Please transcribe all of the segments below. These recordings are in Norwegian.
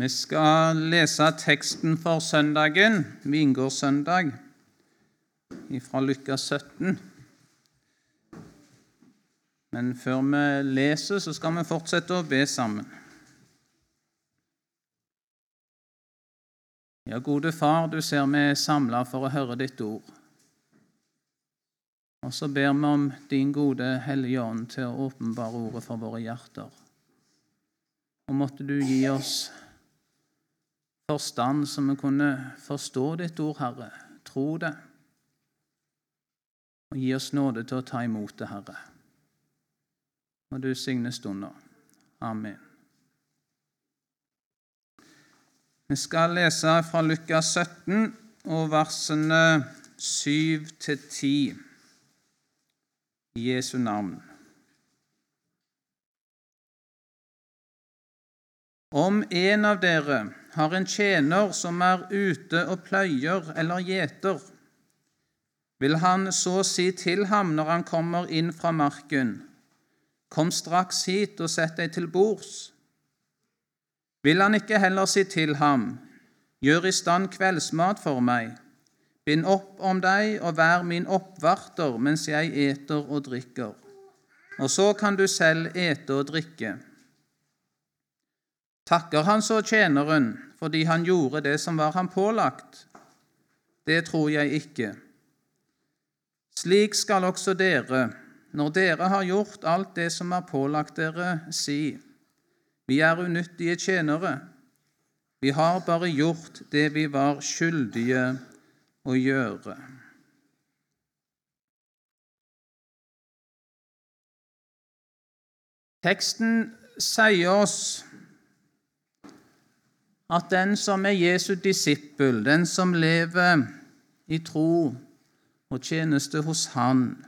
Vi skal lese teksten for søndagen, vingårdssøndag, fra Lukas 17. Men før vi leser, så skal vi fortsette å be sammen. Ja, gode Far, du ser vi er samla for å høre ditt ord. Og så ber vi om din gode Hellige Ånd til å åpenbare ordet for våre hjerter. Og måtte du gi oss forstand, så vi kunne forstå ditt ord, Herre, tro det, og gi oss nåde til å ta imot det, Herre. Og du signe stunder. Amen. Vi skal lese fra Lukas 17 og versene 7 til 10 i Jesu navn. Om en av dere har en tjener som er ute og pløyer eller gjeter, vil han så si til ham når han kommer inn fra marken, Kom straks hit og sett deg til bords. Vil han ikke heller si til ham, Gjør i stand kveldsmat for meg, bind opp om deg og vær min oppvarter mens jeg eter og drikker, og så kan du selv ete og drikke. Takker han så tjeneren fordi han gjorde det som var ham pålagt? Det tror jeg ikke. Slik skal også dere, når dere har gjort alt det som er pålagt dere, si:" Vi er unyttige tjenere. Vi har bare gjort det vi var skyldige å gjøre. Teksten sier oss at den som er Jesu disippel, den som lever i tro og tjeneste hos Han,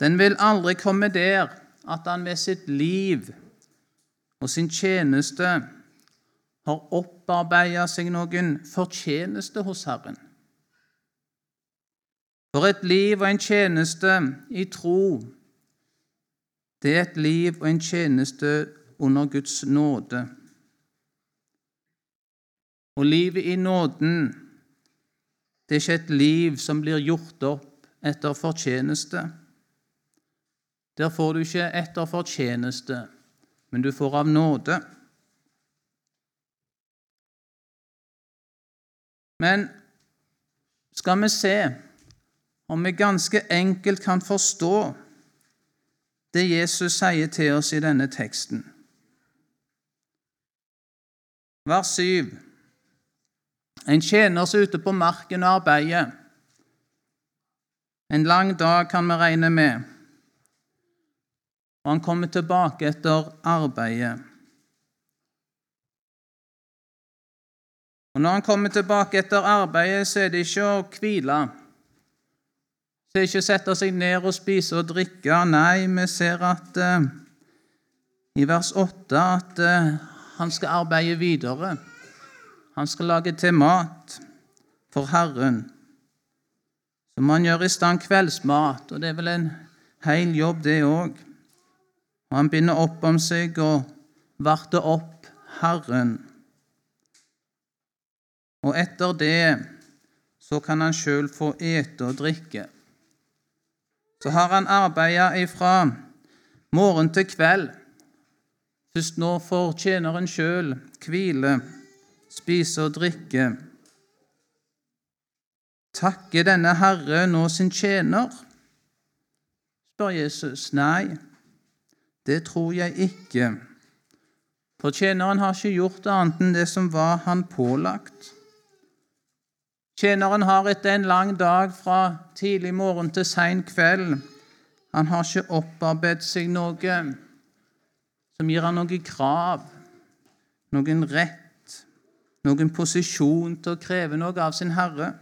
den vil aldri komme der at han ved sitt liv og sin tjeneste har opparbeida seg noen fortjeneste hos Herren. For et liv og en tjeneste i tro, det er et liv og en tjeneste under Guds nåde. Og livet i nåden, det er ikke et liv som blir gjort opp etter fortjeneste. Der får du ikke etter fortjeneste, men du får av nåde. Men skal vi se om vi ganske enkelt kan forstå det Jesus sier til oss i denne teksten. Vers 7. En tjener er ute på marken og arbeider. En lang dag kan vi regne med. Og han kommer tilbake etter arbeidet. Og Når han kommer tilbake etter arbeidet, så er det ikke å hvile. Så er det ikke å sette seg ned og spise og drikke. Nei, vi ser at uh, i vers 8 at uh, han skal arbeide videre. Han skal lage til mat for Herren. Så må han gjør i stand kveldsmat, og det er vel en hel jobb, det òg. Og han binder opp om seg og varter opp Herren. Og etter det så kan han sjøl få ete og drikke. Så har han arbeida ifra morgen til kveld. Først nå får tjeneren sjøl hvile spise og drikke. Takke denne Herre nå sin tjener? spør Jesus. Nei, det tror jeg ikke. For tjeneren har ikke gjort annet enn det som var han pålagt. Tjeneren har etter en lang dag fra tidlig morgen til sein kveld Han har ikke opparbeidet seg noe som gir han noe krav, noen rett noen posisjon til å kreve noe av sin herre.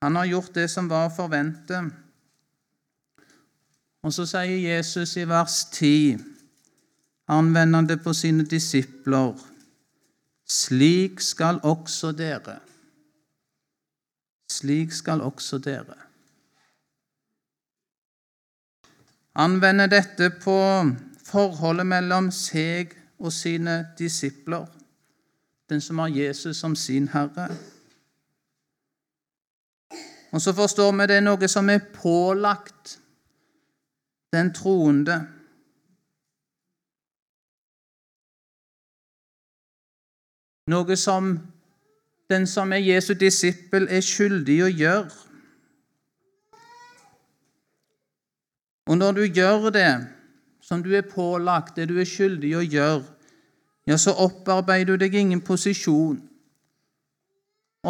Han har gjort det som var å forvente. Og så sier Jesus i vers 10, anvendende på sine disipler, slik skal også dere. Slik skal også dere. Anvende dette på forholdet mellom seg og sine disipler, den som har Jesus som sin herre. Og så forstår vi det er noe som er pålagt den troende. Noe som den som er Jesu disippel, er skyldig å gjøre. Og når du gjør det som du er pålagt, det du er skyldig å gjøre, ja, så opparbeider du deg ingen posisjon.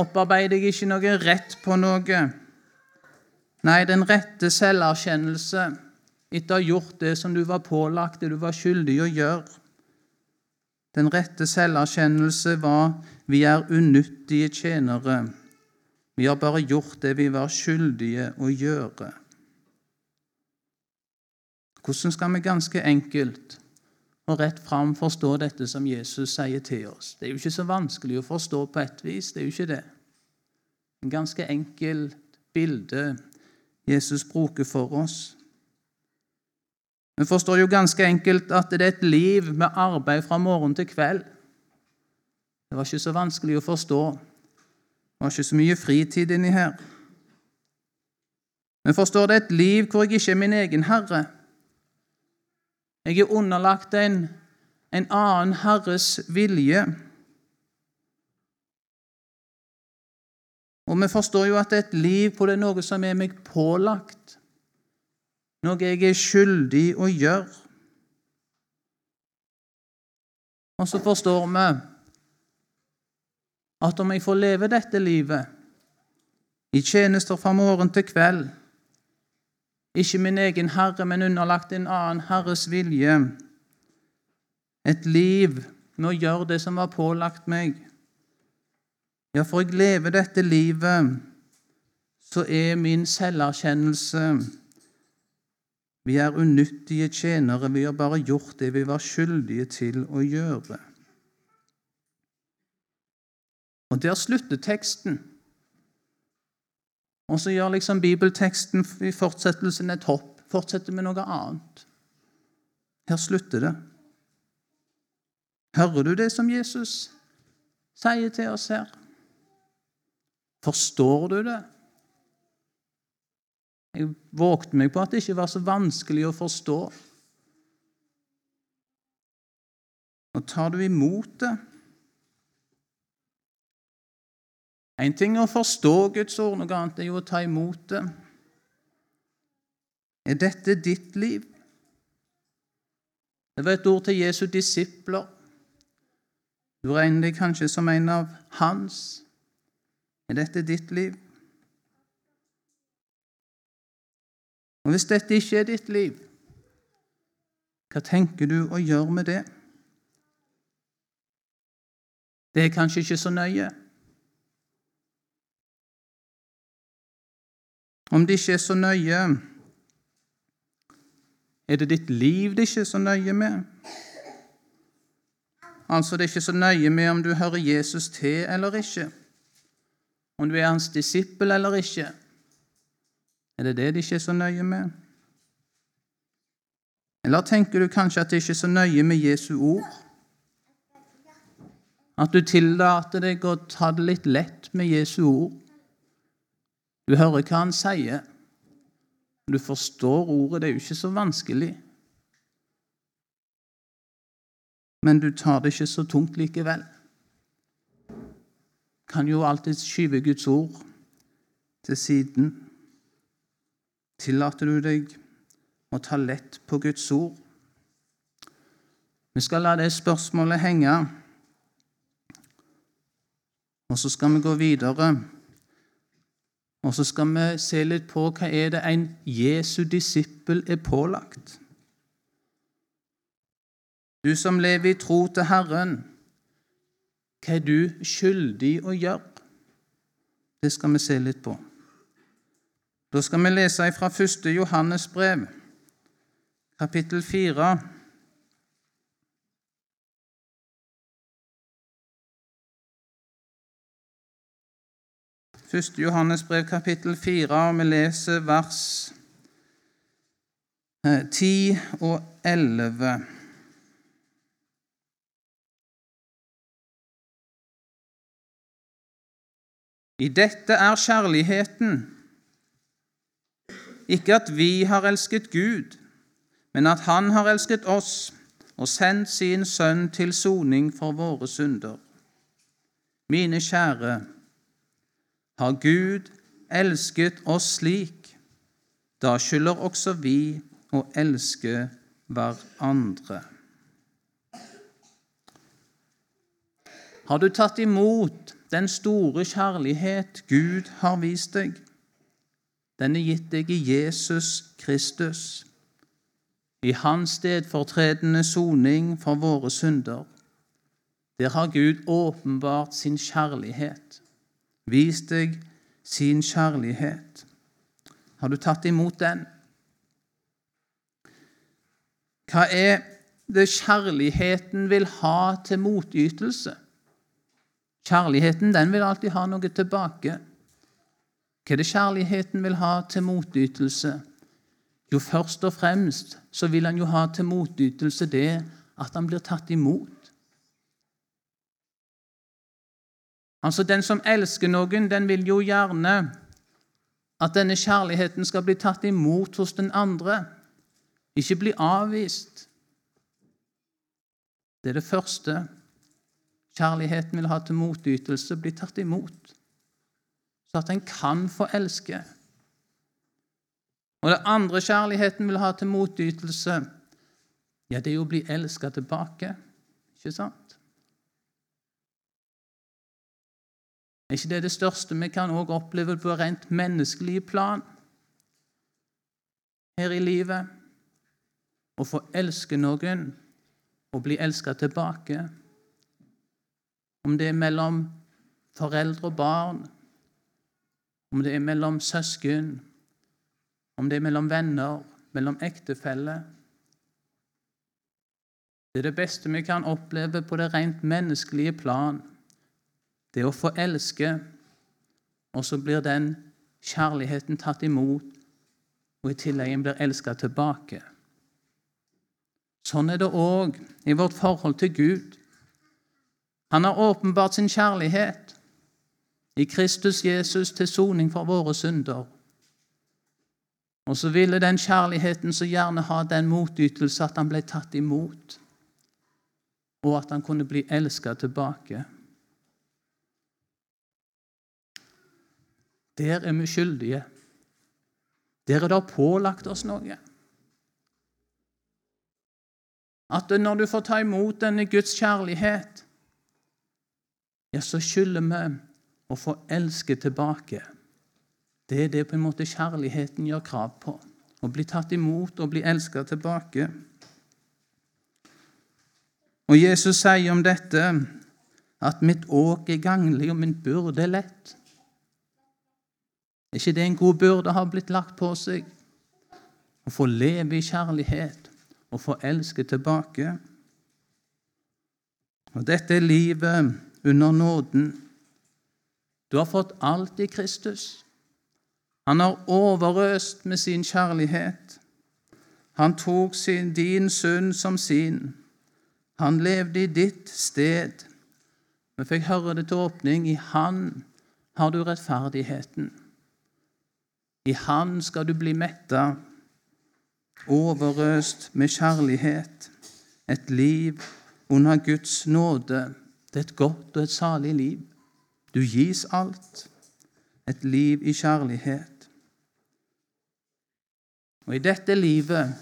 Opparbeider deg ikke noe rett på noe. Nei, den rette selverkjennelse etter å ha gjort det som du var pålagt, det du var skyldig å gjøre. Den rette selverkjennelse var vi er unyttige tjenere. Vi har bare gjort det vi var skyldige å gjøre. Hvordan skal vi ganske enkelt og rett fram forstå dette som Jesus sier til oss? Det er jo ikke så vanskelig å forstå på et vis. det er jo ikke det. En ganske enkelt bilde Jesus bruker for oss. Vi forstår jo ganske enkelt at det er et liv med arbeid fra morgen til kveld. Det var ikke så vanskelig å forstå. Det var ikke så mye fritid inni her. Vi forstår det er et liv hvor jeg ikke er min egen herre. Jeg er underlagt en, en annen herres vilje. Og vi forstår jo at et liv hvor det er noe som er meg pålagt, noe jeg er skyldig å gjøre. Og så forstår vi at om jeg får leve dette livet i tjenester fra morgen til kveld, ikke min egen herre, men underlagt en annen herres vilje, et liv med å gjøre det som var pålagt meg Ja, for jeg lever dette livet, så er min selverkjennelse Vi er unyttige tjenere, vi har bare gjort det vi var skyldige til å gjøre. Og der slutter teksten. Og så gjør liksom bibelteksten i fortsettelsen et hopp, fortsetter med noe annet. Her slutter det. Hører du det som Jesus sier til oss her? Forstår du det? Jeg vågte meg på at det ikke var så vanskelig å forstå. Og tar du imot det? En ting er å forstå Guds ord, noe annet er jo å ta imot det. Er dette ditt liv? Det var et ord til Jesu disipler. Du regner deg kanskje som en av hans. Er dette ditt liv? Og Hvis dette ikke er ditt liv, hva tenker du å gjøre med det? Det er kanskje ikke så nøye. Om det ikke er så nøye Er det ditt liv det ikke er så nøye med? Altså, det er ikke så nøye med om du hører Jesus til eller ikke, om du er hans disippel eller ikke. Er det det det ikke er så nøye med? Eller tenker du kanskje at det ikke er så nøye med Jesu ord? At du tillater deg å ta det litt lett med Jesu ord? Du hører hva han sier. Du forstår ordet. Det er jo ikke så vanskelig. Men du tar det ikke så tungt likevel. Kan jo alltid skyve Guds ord til siden. Tillater du deg å ta lett på Guds ord? Vi skal la det spørsmålet henge, og så skal vi gå videre. Og så skal vi se litt på hva er det en Jesu disippel er pålagt. Du som lever i tro til Herren, hva er du skyldig å gjøre? Det skal vi se litt på. Da skal vi lese fra 1. Johannes brev, kapittel 4. 1. Johannes brev kapittel 4, og vi leser vers eh, 10 og 11. I dette er kjærligheten, ikke at vi har elsket Gud, men at Han har elsket oss og sendt sin Sønn til soning for våre synder. Mine kjære, har Gud elsket oss slik, da skylder også vi å elske hverandre. Har du tatt imot den store kjærlighet Gud har vist deg? Den er gitt deg i Jesus Kristus, i hans stedfortredende soning for våre synder. Der har Gud åpenbart sin kjærlighet, vist deg sin kjærlighet. Har du tatt imot den? Hva er det kjærligheten vil ha til motytelse? Kjærligheten den vil alltid ha noe tilbake. Hva er det kjærligheten vil ha til motytelse? Jo, først og fremst så vil han jo ha til motytelse det at han blir tatt imot. Altså, Den som elsker noen, den vil jo gjerne at denne kjærligheten skal bli tatt imot hos den andre, ikke bli avvist. Det er det første. Kjærligheten vil ha til motytelse, bli tatt imot, så at en kan få elske. Og det andre kjærligheten vil ha til motytelse, ja, det er jo å bli elska tilbake. Ikke sant? Er ikke det det største vi kan også oppleve på rent menneskelig plan her i livet? Å få elske noen og bli elska tilbake om det er mellom foreldre og barn, om det er mellom søsken, om det er mellom venner, mellom ektefeller. Det er det beste vi kan oppleve på det rent menneskelige plan. Det å få elske, og så blir den kjærligheten tatt imot, og i tillegg blir elska tilbake. Sånn er det òg i vårt forhold til Gud. Han har åpenbart sin kjærlighet i Kristus Jesus til soning for våre synder. Og så ville den kjærligheten så gjerne ha den motytelse at han ble tatt imot, og at han kunne bli elska tilbake. Der er vi skyldige. Der er det pålagt oss noe. At når du får ta imot denne Guds kjærlighet, ja, så skylder vi å få elske tilbake. Det er det på en måte kjærligheten gjør krav på. Å bli tatt imot og bli elska tilbake. Og Jesus sier om dette at 'mitt åk er ganglig, og min byrde er lett'. Er ikke det en god byrde har blitt lagt på seg? Å få leve i kjærlighet og få elske tilbake. Og Dette er livet under nåden. Du har fått alt i Kristus. Han har overøst med sin kjærlighet. Han tok sin, din synd som sin. Han levde i ditt sted. Vi fikk høre det til åpning. I Han har du rettferdigheten. I Han skal du bli metta, overøst med kjærlighet, et liv under Guds nåde. Det er et godt og et salig liv. Du gis alt. Et liv i kjærlighet. Og i dette livet,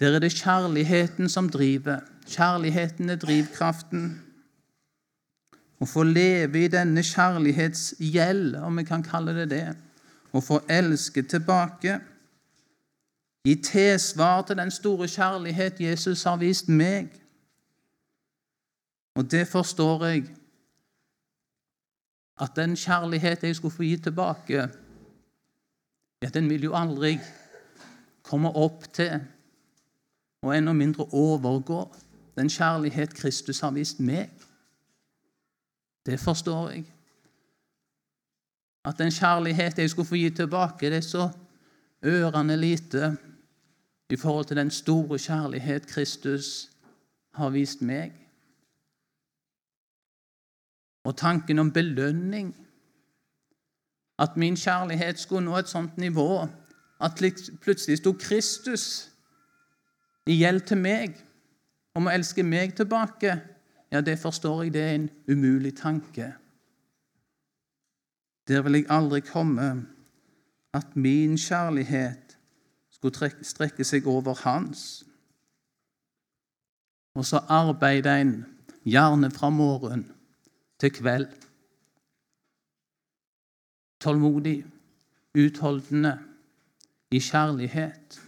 der er det kjærligheten som driver. Kjærligheten er drivkraften. Å få leve i denne kjærlighetsgjeld, om vi kan kalle det det, å få elske tilbake. Gi tilsvar til den store kjærlighet Jesus har vist meg. Og det forstår jeg. At den kjærlighet jeg skulle få gi tilbake, ja, den vil jo aldri komme opp til, og enda mindre overgå, den kjærlighet Kristus har vist meg. Det forstår jeg. At den kjærlighet jeg skulle få gi tilbake, det er så ørende lite i forhold til den store kjærlighet Kristus har vist meg. Og tanken om belønning At min kjærlighet skulle nå et sånt nivå at plutselig sto Kristus i gjeld til meg om å elske meg tilbake. Ja, det forstår jeg, det er en umulig tanke. Der vil jeg aldri komme at min kjærlighet skulle strekke seg over hans. Og så arbeider en gjerne fra morgen til kveld. Tålmodig, utholdende, i kjærlighet.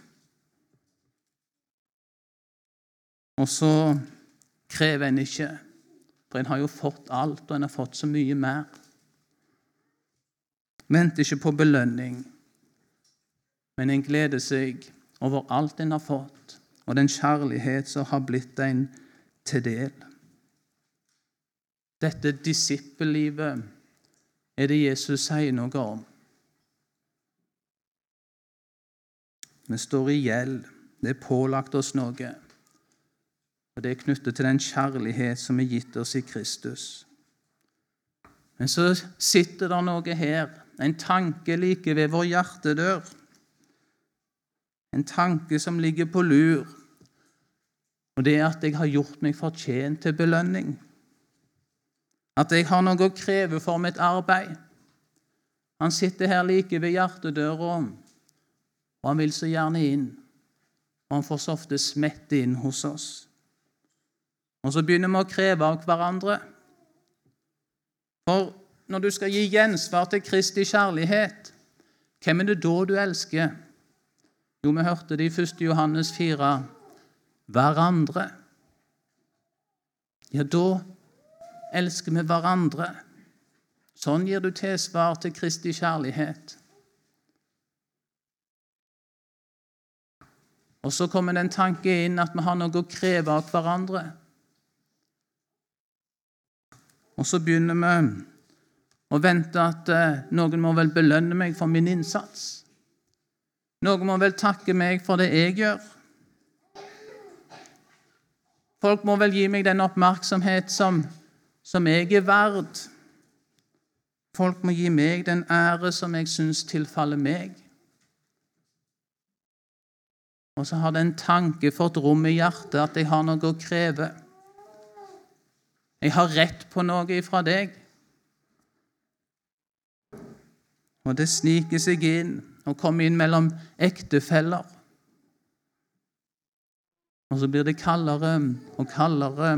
Og så krever en ikke, for en har jo fått alt, og en har fått så mye mer. Venter ikke på belønning, men en gleder seg over alt en har fått, og den kjærlighet som har blitt en til del. Dette disippellivet er det Jesus sier noe om. Vi står i gjeld. Det er pålagt oss noe. Og det er knyttet til den kjærlighet som er gitt oss i Kristus. Men så sitter det noe her, en tanke like ved vår hjertedør. En tanke som ligger på lur. Og det er at jeg har gjort meg fortjent til belønning. At jeg har noe å kreve for mitt arbeid. Han sitter her like ved hjertedøra, og han vil så gjerne inn. Og han får så ofte smette inn hos oss. Og så begynner vi å kreve av hverandre. For når du skal gi gjensvar til Kristi kjærlighet, hvem er det da du elsker? Jo, vi hørte det i 1. Johannes 4 hverandre. Ja, da elsker vi hverandre. Sånn gir du tilsvar til Kristi kjærlighet. Og så kommer den tanken tanke inn at vi har noe å kreve av hverandre. Og så begynner vi å vente at eh, noen må vel belønne meg for min innsats. Noen må vel takke meg for det jeg gjør. Folk må vel gi meg den oppmerksomhet som, som jeg er verd. Folk må gi meg den ære som jeg syns tilfaller meg. Og så har den tanke fått rom i hjertet at jeg har noe å kreve. Jeg har rett på noe ifra deg. Og det sniker seg inn og kommer inn mellom ektefeller. Og så blir det kaldere og kaldere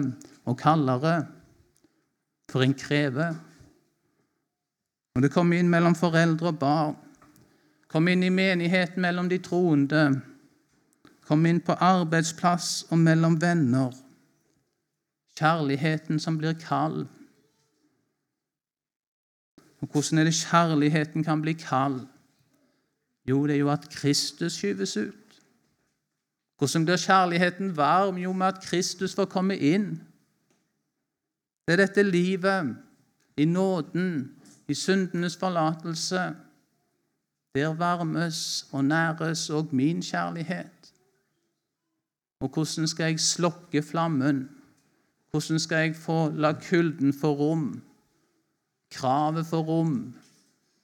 og kaldere, for en krever. Og det kommer inn mellom foreldre og barn. Kom inn i menigheten mellom de troende. Kom inn på arbeidsplass og mellom venner. Kjærligheten som blir kald. Og Hvordan er det kjærligheten kan bli kald? Jo, det er jo at Kristus skyves ut. Hvordan blir kjærligheten varm? Jo, med at Kristus får komme inn. Det er dette livet i nåden, i syndenes forlatelse. Der varmes og næres òg min kjærlighet. Og hvordan skal jeg slokke flammen? Hvordan skal jeg få la kulden få rom? Kravet for rom?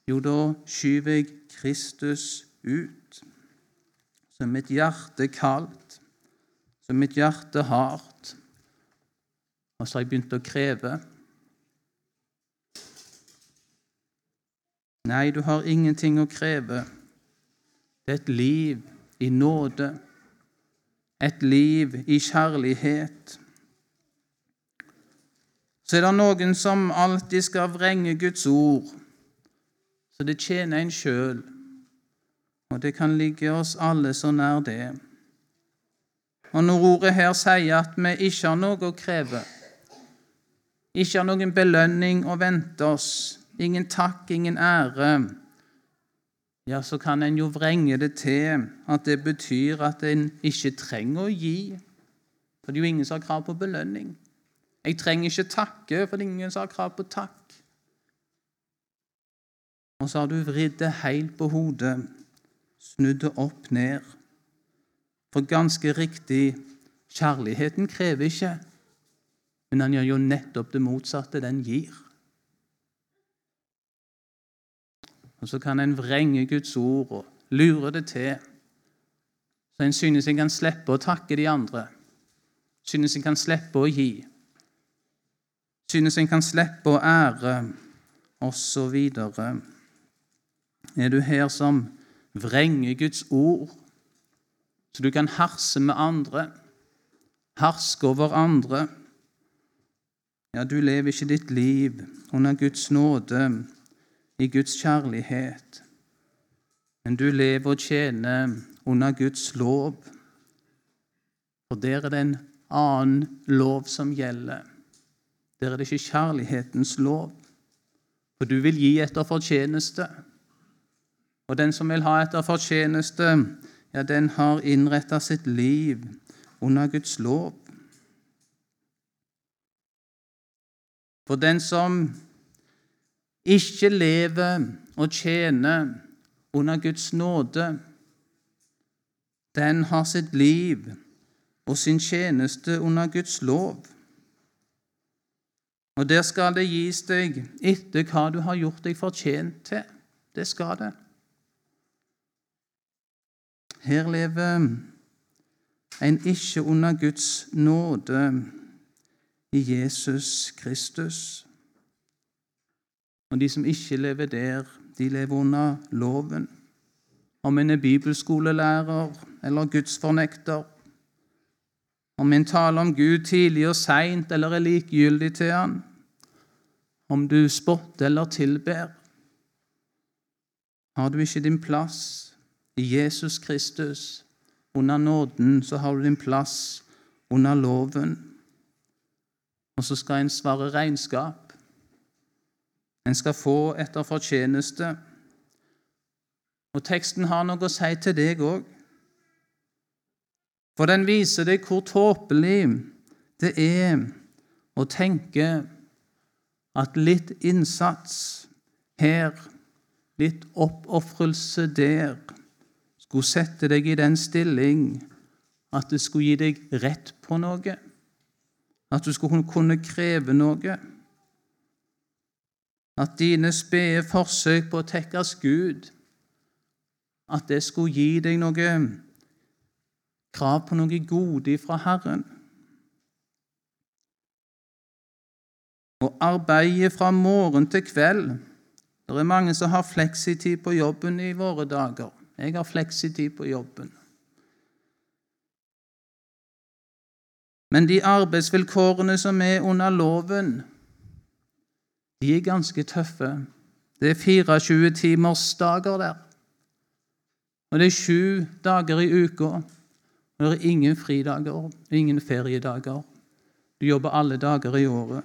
Jo, da skyver jeg Kristus ut. Så mitt hjerte kaldt, så mitt hjerte hardt. Og så har jeg begynt å kreve. Nei, du har ingenting å kreve. Det er et liv i nåde, et liv i kjærlighet så er det noen som alltid skal vrenge Guds ord, så det tjener en sjøl. Og det kan ligge oss alle så nær det. Og når ordet her sier at vi ikke har noe å kreve, ikke har noen belønning å vente oss, ingen takk, ingen ære, ja, så kan en jo vrenge det til at det betyr at en ikke trenger å gi. For det er jo ingen som har krav på belønning. Jeg trenger ikke takke, for ingen har krav på takk. Og så har du vridd det helt på hodet, snudd det opp ned. For ganske riktig, kjærligheten krever ikke, men han gjør jo nettopp det motsatte den gir. Og så kan en vrenge Guds ord og lure det til. Så en synes en kan slippe å takke de andre. Synes en kan slippe å gi. Synes en kan slippe å ære, osv. Er du her som vrenger Guds ord, så du kan herse med andre, herske over andre? Ja, du lever ikke ditt liv under Guds nåde, i Guds kjærlighet, men du lever og tjener under Guds lov. For der er det en annen lov som gjelder. Der er det ikke kjærlighetens lov. For du vil gi etter fortjeneste. Og den som vil ha etter fortjeneste, ja, den har innretta sitt liv under Guds lov. For den som ikke lever og tjener under Guds nåde, den har sitt liv og sin tjeneste under Guds lov. Og der skal det gis deg etter hva du har gjort deg fortjent til. Det skal det. Her lever en ikke under Guds nåde i Jesus Kristus. Og de som ikke lever der, de lever under loven. Om en er bibelskolelærer eller gudsfornekter, om en taler om Gud tidlig og seint eller er likegyldig til Han, om du spotter eller tilber, har du ikke din plass i Jesus Kristus. Under nåden så har du din plass under loven. Og så skal en svare regnskap. En skal få etter fortjeneste. Og teksten har noe å si til deg òg. For den viser deg hvor tåpelig det er å tenke at litt innsats her, litt oppofrelse der, skulle sette deg i den stilling at det skulle gi deg rett på noe, at du skulle kunne kreve noe, at dine spede forsøk på å tekkes Gud, at det skulle gi deg noe krav på noe gode fra Herren. Å arbeide fra morgen til kveld. Det er mange som har fleksitid på jobben i våre dager. Jeg har fleksitid på jobben. Men de arbeidsvilkårene som er under loven, de er ganske tøffe. Det er 24 timers dager der. Og det er sju dager i uka. Det er ingen fridager, ingen feriedager. Du jobber alle dager i året.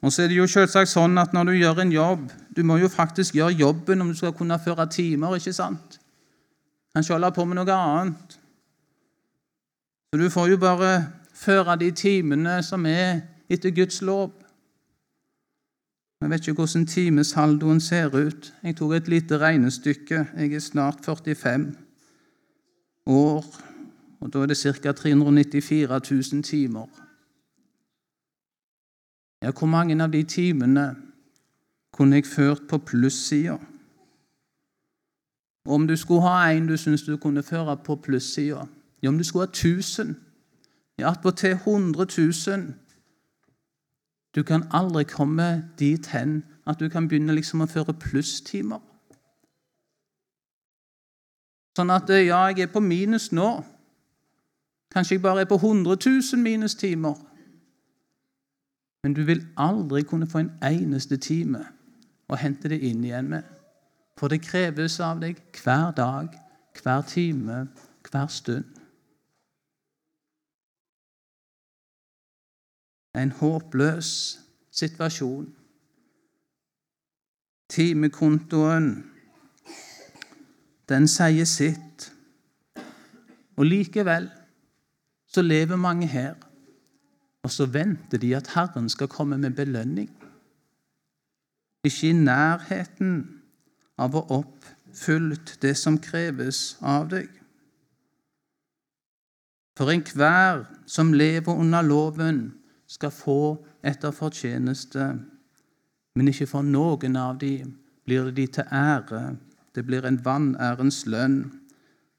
Og så er det jo selvsagt sånn at når du gjør en jobb Du må jo faktisk gjøre jobben om du skal kunne føre timer, ikke sant? Kanskje holde på med noe annet. Så du får jo bare føre de timene som er etter Guds lov. Jeg vet ikke hvordan timesaldoen ser ut. Jeg tok et lite regnestykke. Jeg er snart 45 år, og da er det ca. 394 000 timer. Ja, hvor mange av de timene kunne jeg ført på plussida? Om du skulle ha en du syns du kunne føre på plussida ja, Om du skulle ha 1000 ja, attpåtil 100 000 Du kan aldri komme dit hen at du kan begynne liksom å føre plusstimer. Sånn at ja, jeg er på minus nå. Kanskje jeg bare er på 100 000 minustimer. Men du vil aldri kunne få en eneste time å hente det inn igjen med. For det kreves av deg hver dag, hver time, hver stund. En håpløs situasjon. Timekontoen, den sier sitt. Og likevel så lever mange her og så venter de at Herren skal komme med belønning. Ikke i nærheten av å oppfylle det som kreves av deg. For enhver som lever under loven, skal få etter fortjeneste. Men ikke for noen av dem blir det de til ære. Det blir en vanærens lønn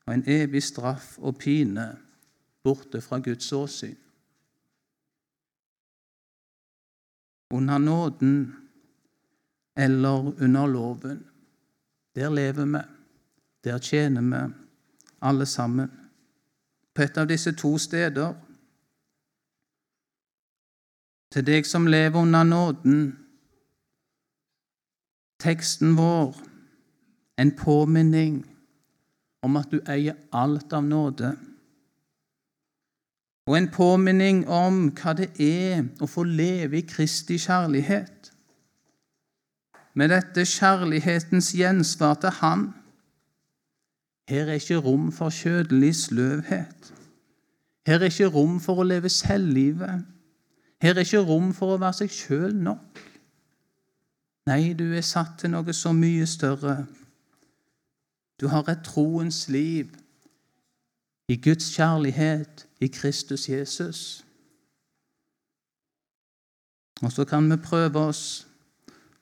og en evig straff og pine borte fra Guds åsyn. Under nåden eller under loven. Der lever vi, der tjener vi, alle sammen. På et av disse to steder. Til deg som lever under nåden, teksten vår en påminning om at du eier alt av nåde. Og en påminning om hva det er å få leve i Kristi kjærlighet. Med dette kjærlighetens gjensvar til Han. Her er ikke rom for kjødelig sløvhet. Her er ikke rom for å leve selvlivet. Her er ikke rom for å være seg sjøl nok. Nei, du er satt til noe så mye større. Du har et troens liv i Guds kjærlighet i Kristus Jesus. Og så kan vi prøve oss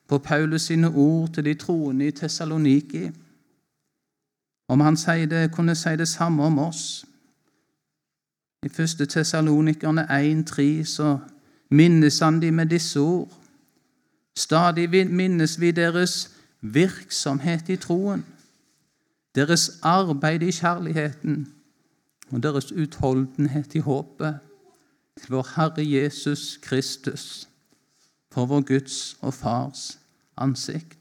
på Paulus sine ord til de troende i Tessaloniki. Om han det, kunne si det samme om oss. I 1. Tessalonikerne 1,3 så minnes han de med disse ord. Stadig minnes vi deres virksomhet i troen, deres arbeid i kjærligheten og deres utholdenhet i håpet til vår Herre Jesus Kristus, for vår Guds og Fars ansikt.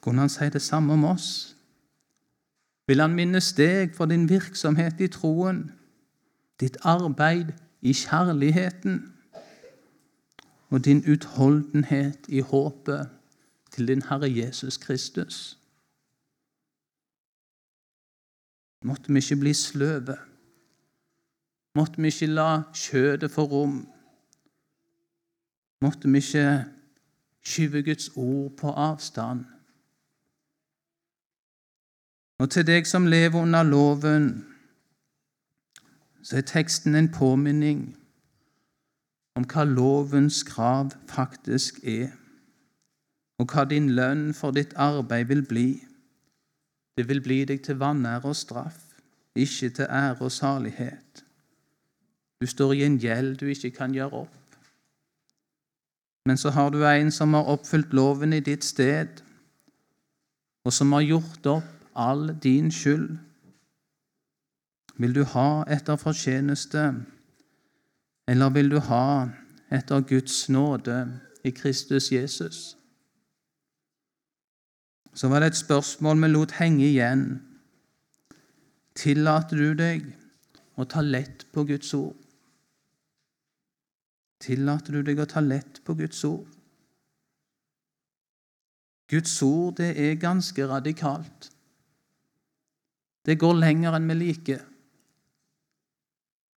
Kunne han si det samme om oss? Vil han minnes deg for din virksomhet i troen, ditt arbeid i kjærligheten og din utholdenhet i håpet til din Herre Jesus Kristus. Måtte vi ikke bli sløve. Måtte vi ikke la kjødet få rom. Måtte vi ikke skyve Guds ord på avstand. Og til deg som lever under loven, så er teksten en påminning om hva lovens krav faktisk er, og hva din lønn for ditt arbeid vil bli. Det vil bli deg til vanære og straff, ikke til ære og salighet. Du står i en gjeld du ikke kan gjøre opp. Men så har du en som har oppfylt loven i ditt sted, og som har gjort opp all din skyld vil du ha etter fortjeneste, eller vil du ha etter Guds nåde i Kristus Jesus? Så var det et spørsmål vi lot henge igjen. Tillater du deg å ta lett på Guds ord? Tillater du deg å ta lett på Guds ord? Guds ord det er ganske radikalt. Det går lenger enn vi liker.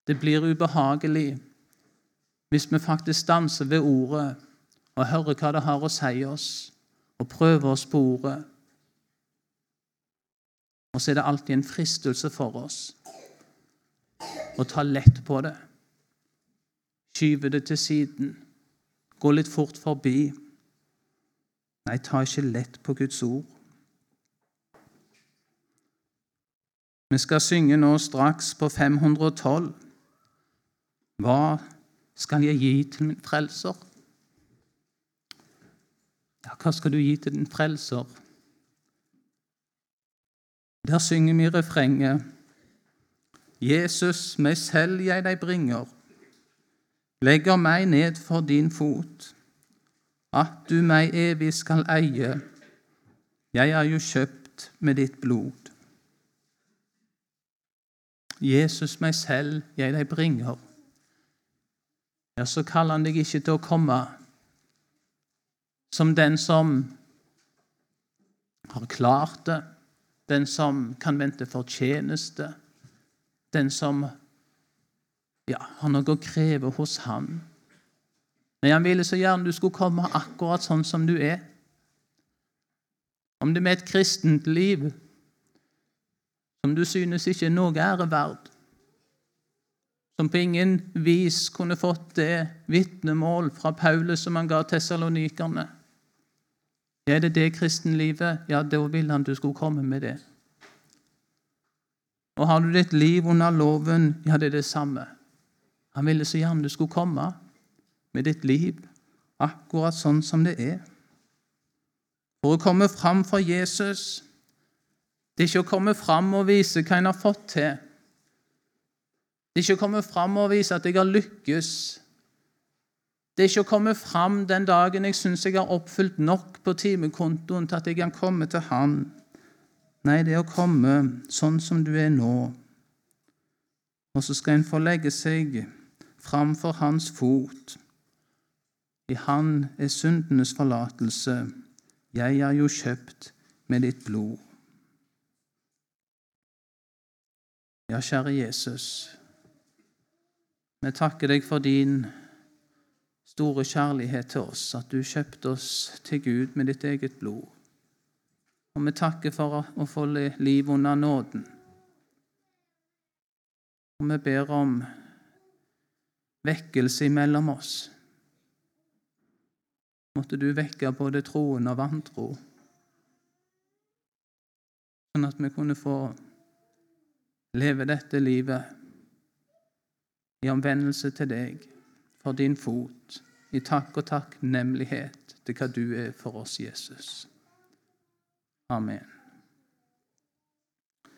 Det blir ubehagelig hvis vi faktisk stanser ved ordet og hører hva det har å si oss, og prøver oss på ordet. Og så er det alltid en fristelse for oss å ta lett på det. Skyve det til siden. Gå litt fort forbi. Nei, ta ikke lett på Guds ord. Vi skal synge nå straks på 512. Hva skal jeg gi til min frelser? Ja, hva skal du gi til din frelser? Der synger vi refrenget. Jesus, meg selv jeg deg bringer, legger meg ned for din fot, at du meg evig skal eie. Jeg er jo kjøpt med ditt blod. Jesus, meg selv jeg deg bringer, ja, så kaller han deg ikke til å komme som den som har klart det, den som kan vente fortjeneste, den som ja, har noe å kreve hos han. Men han ville så gjerne du skulle komme akkurat sånn som du er. Om det med et kristent liv som du synes ikke er noe ære verd, som på ingen vis kunne fått det vitnemål fra Paulus som han ga tessalonikerne. Er det det kristenlivet? Ja, da ville han du skulle komme med det. Og har du ditt liv under loven, ja, det er det samme. Han ville så gjerne du skulle komme med ditt liv akkurat sånn som det er. For å komme fram for Jesus det er ikke å komme fram og vise hva en har fått til. Det er ikke å komme fram og vise at jeg har lykkes. Det er ikke å komme fram den dagen jeg syns jeg har oppfylt nok på timekontoen til at jeg kan komme til Han. Nei, det er å komme sånn som du er nå. Og så skal en få legge seg framfor Hans fot. I Han er syndenes forlatelse. Jeg er jo kjøpt med ditt blod. Ja, kjære Jesus, vi takker deg for din store kjærlighet til oss, at du kjøpte oss til Gud med ditt eget blod. Og vi takker for å få liv under nåden. Og vi ber om vekkelse imellom oss. Måtte du vekke både troen og vantro, sånn at vi kunne få leve dette livet i omvendelse til deg, for din fot, i takk og takknemlighet til hva du er for oss, Jesus. Amen.